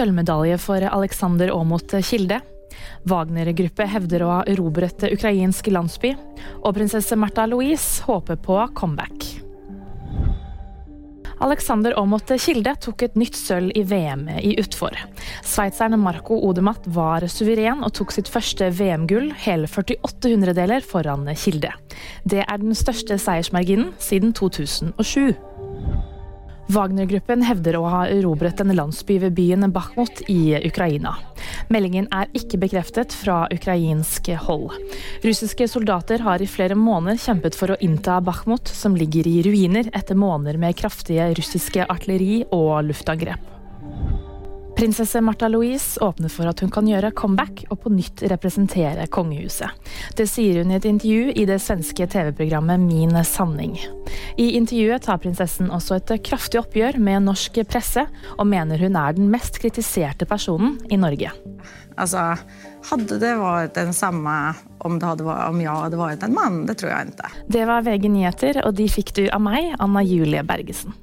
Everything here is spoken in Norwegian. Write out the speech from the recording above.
sølvmedalje for Alexander Aamodt Kilde. Wagner-gruppe hevder å ha erobret ukrainsk landsby. Og prinsesse Märtha Louise håper på comeback. Alexander Aamodt Kilde tok et nytt sølv i VM i utfor. Sveitseren Marco Odematt var suveren og tok sitt første VM-gull, hele 48 hundredeler foran Kilde. Det er den største seiersmarginen siden 2007. Wagner-gruppen hevder å ha erobret en landsby ved byen Bakhmut i Ukraina. Meldingen er ikke bekreftet fra ukrainsk hold. Russiske soldater har i flere måneder kjempet for å innta Bakhmut, som ligger i ruiner etter måneder med kraftige russiske artilleri og luftangrep. Prinsesse Märtha Louise åpner for at hun kan gjøre comeback og på nytt representere kongehuset. Det sier hun i et intervju i det svenske TV-programmet Min sanning. I intervjuet tar prinsessen også et kraftig oppgjør med norsk presse, og mener hun er den mest kritiserte personen i Norge. Altså, hadde det vært den samme om, hadde vært, om jeg hadde vært en mann? Det tror jeg ikke. Det var VG nyheter, og de fikk du av meg, Anna Julie Bergesen.